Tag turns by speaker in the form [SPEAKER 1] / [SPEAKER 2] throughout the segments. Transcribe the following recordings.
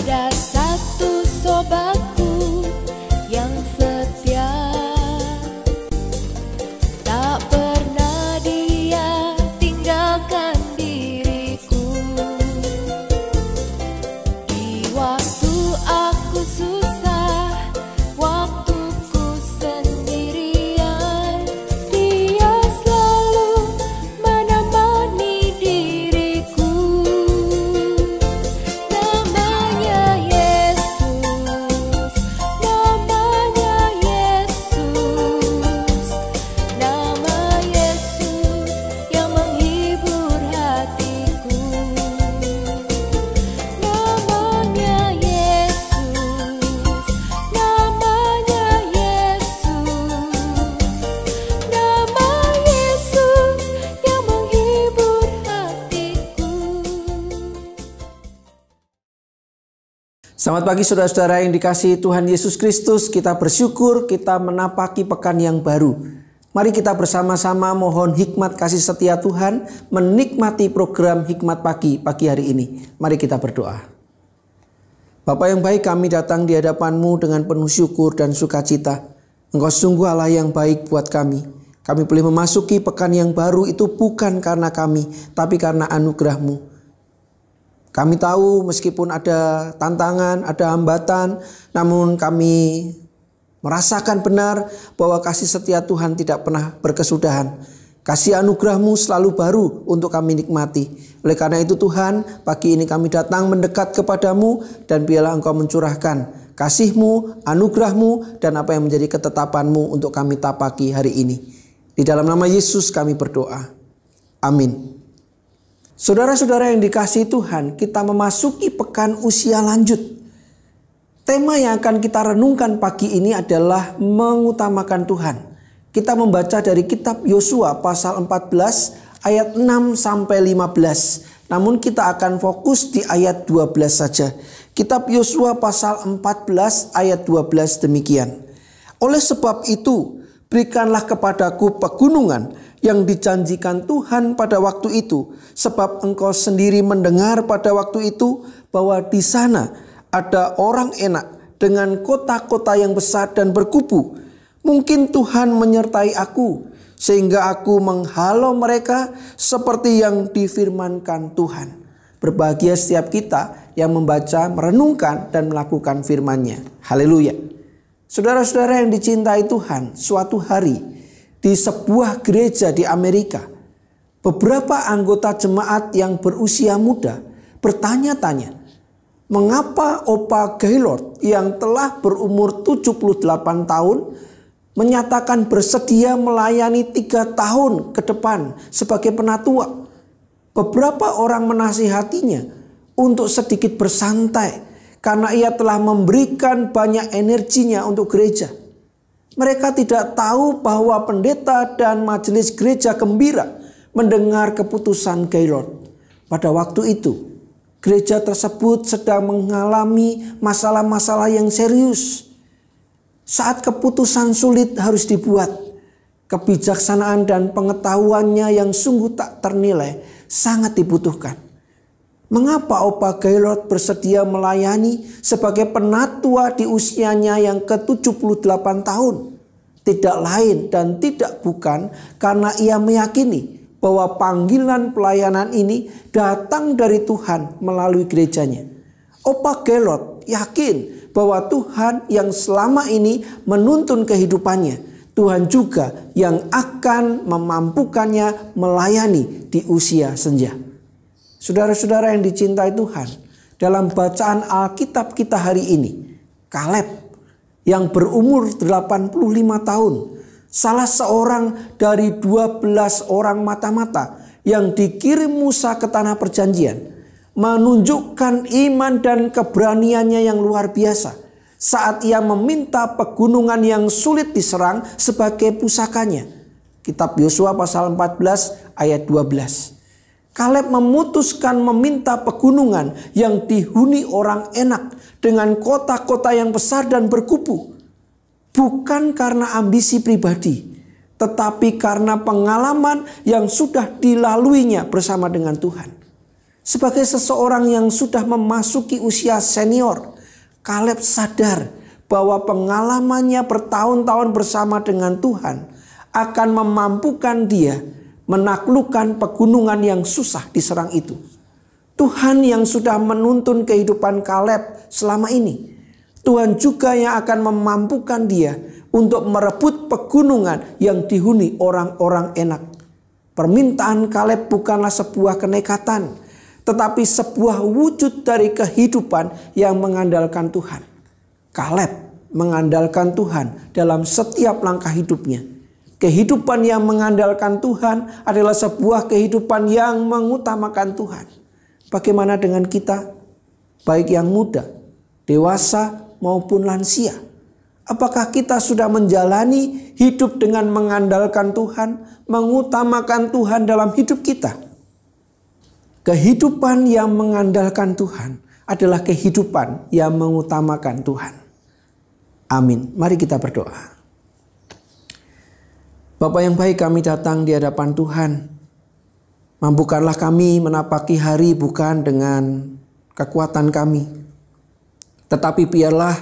[SPEAKER 1] Adidas Selamat pagi saudara-saudara yang dikasihi Tuhan Yesus Kristus. Kita bersyukur kita menapaki pekan yang baru. Mari kita bersama-sama mohon hikmat kasih setia Tuhan menikmati program Hikmat Pagi pagi hari ini. Mari kita berdoa. Bapak yang baik kami datang di hadapanmu dengan penuh syukur dan sukacita. Engkau sungguh Allah yang baik buat kami. Kami boleh memasuki pekan yang baru itu bukan karena kami, tapi karena anugerahmu. Kami tahu meskipun ada tantangan, ada hambatan, namun kami merasakan benar bahwa kasih setia Tuhan tidak pernah berkesudahan. Kasih anugerahmu selalu baru untuk kami nikmati. Oleh karena itu Tuhan, pagi ini kami datang mendekat kepadamu dan biarlah engkau mencurahkan kasihmu, anugerahmu, dan apa yang menjadi ketetapanmu untuk kami tapaki hari ini. Di dalam nama Yesus kami berdoa. Amin. Saudara-saudara yang dikasih Tuhan, kita memasuki pekan usia lanjut. Tema yang akan kita renungkan pagi ini adalah mengutamakan Tuhan. Kita membaca dari kitab Yosua pasal 14 ayat 6 sampai 15. Namun kita akan fokus di ayat 12 saja. Kitab Yosua pasal 14 ayat 12 demikian. Oleh sebab itu, berikanlah kepadaku pegunungan yang dijanjikan Tuhan pada waktu itu, sebab engkau sendiri mendengar pada waktu itu bahwa di sana ada orang enak dengan kota-kota yang besar dan berkubu. Mungkin Tuhan menyertai aku, sehingga aku menghalau mereka seperti yang difirmankan Tuhan. Berbahagia setiap kita yang membaca, merenungkan, dan melakukan firman-Nya. Haleluya. Saudara-saudara yang dicintai Tuhan, suatu hari di sebuah gereja di Amerika, beberapa anggota jemaat yang berusia muda bertanya-tanya, mengapa Opa Gaylord yang telah berumur 78 tahun menyatakan bersedia melayani tiga tahun ke depan sebagai penatua. Beberapa orang menasihatinya untuk sedikit bersantai karena ia telah memberikan banyak energinya untuk gereja. Mereka tidak tahu bahwa pendeta dan majelis gereja gembira mendengar keputusan Gaylord. Pada waktu itu, gereja tersebut sedang mengalami masalah-masalah yang serius. Saat keputusan sulit harus dibuat, kebijaksanaan dan pengetahuannya yang sungguh tak ternilai sangat dibutuhkan. Mengapa Opa Gaylord bersedia melayani sebagai penatua di usianya yang ke-78 tahun? Tidak lain dan tidak bukan karena ia meyakini bahwa panggilan pelayanan ini datang dari Tuhan melalui gerejanya. Opa Gaylord yakin bahwa Tuhan yang selama ini menuntun kehidupannya, Tuhan juga yang akan memampukannya melayani di usia senja. Saudara-saudara yang dicintai Tuhan, dalam bacaan Alkitab kita hari ini, Kaleb yang berumur 85 tahun, salah seorang dari 12 orang mata-mata yang dikirim Musa ke tanah perjanjian, menunjukkan iman dan keberaniannya yang luar biasa saat ia meminta pegunungan yang sulit diserang sebagai pusakanya. Kitab Yosua pasal 14 ayat 12. Kaleb memutuskan meminta pegunungan yang dihuni orang enak dengan kota-kota yang besar dan berkubu. Bukan karena ambisi pribadi, tetapi karena pengalaman yang sudah dilaluinya bersama dengan Tuhan. Sebagai seseorang yang sudah memasuki usia senior, Kaleb sadar bahwa pengalamannya bertahun-tahun bersama dengan Tuhan akan memampukan dia menaklukkan pegunungan yang susah diserang itu. Tuhan yang sudah menuntun kehidupan Kaleb selama ini. Tuhan juga yang akan memampukan dia untuk merebut pegunungan yang dihuni orang-orang enak. Permintaan Kaleb bukanlah sebuah kenekatan, tetapi sebuah wujud dari kehidupan yang mengandalkan Tuhan. Kaleb mengandalkan Tuhan dalam setiap langkah hidupnya. Kehidupan yang mengandalkan Tuhan adalah sebuah kehidupan yang mengutamakan Tuhan. Bagaimana dengan kita? Baik yang muda, dewasa maupun lansia. Apakah kita sudah menjalani hidup dengan mengandalkan Tuhan, mengutamakan Tuhan dalam hidup kita? Kehidupan yang mengandalkan Tuhan adalah kehidupan yang mengutamakan Tuhan. Amin. Mari kita berdoa. Bapak yang baik kami datang di hadapan Tuhan. Mampukanlah kami menapaki hari bukan dengan kekuatan kami. Tetapi biarlah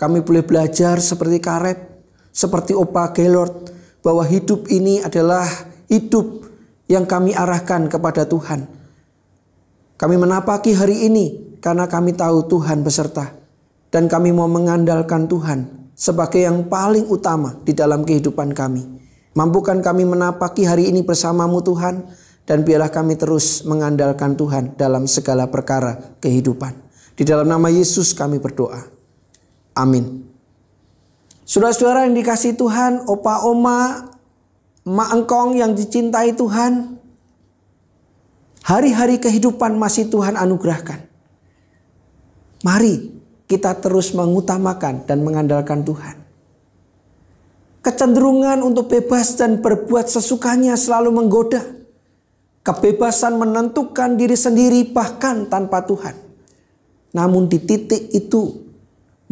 [SPEAKER 1] kami boleh belajar seperti karet, seperti Opa Gelord, bahwa hidup ini adalah hidup yang kami arahkan kepada Tuhan. Kami menapaki hari ini karena kami tahu Tuhan beserta dan kami mau mengandalkan Tuhan sebagai yang paling utama di dalam kehidupan kami. Mampukan kami menapaki hari ini bersamamu Tuhan dan biarlah kami terus mengandalkan Tuhan dalam segala perkara kehidupan. Di dalam nama Yesus kami berdoa. Amin. Saudara-saudara yang dikasih Tuhan, opa oma, mak engkong yang dicintai Tuhan, hari-hari kehidupan masih Tuhan anugerahkan. Mari kita terus mengutamakan dan mengandalkan Tuhan. Kecenderungan untuk bebas dan berbuat sesukanya selalu menggoda. Kebebasan menentukan diri sendiri bahkan tanpa Tuhan. Namun di titik itu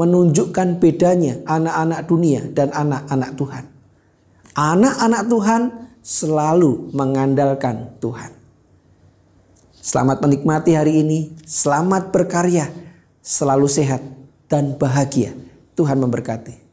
[SPEAKER 1] menunjukkan bedanya anak-anak dunia dan anak-anak Tuhan. Anak-anak Tuhan selalu mengandalkan Tuhan. Selamat menikmati hari ini, selamat berkarya selalu sehat dan bahagia. Tuhan memberkati.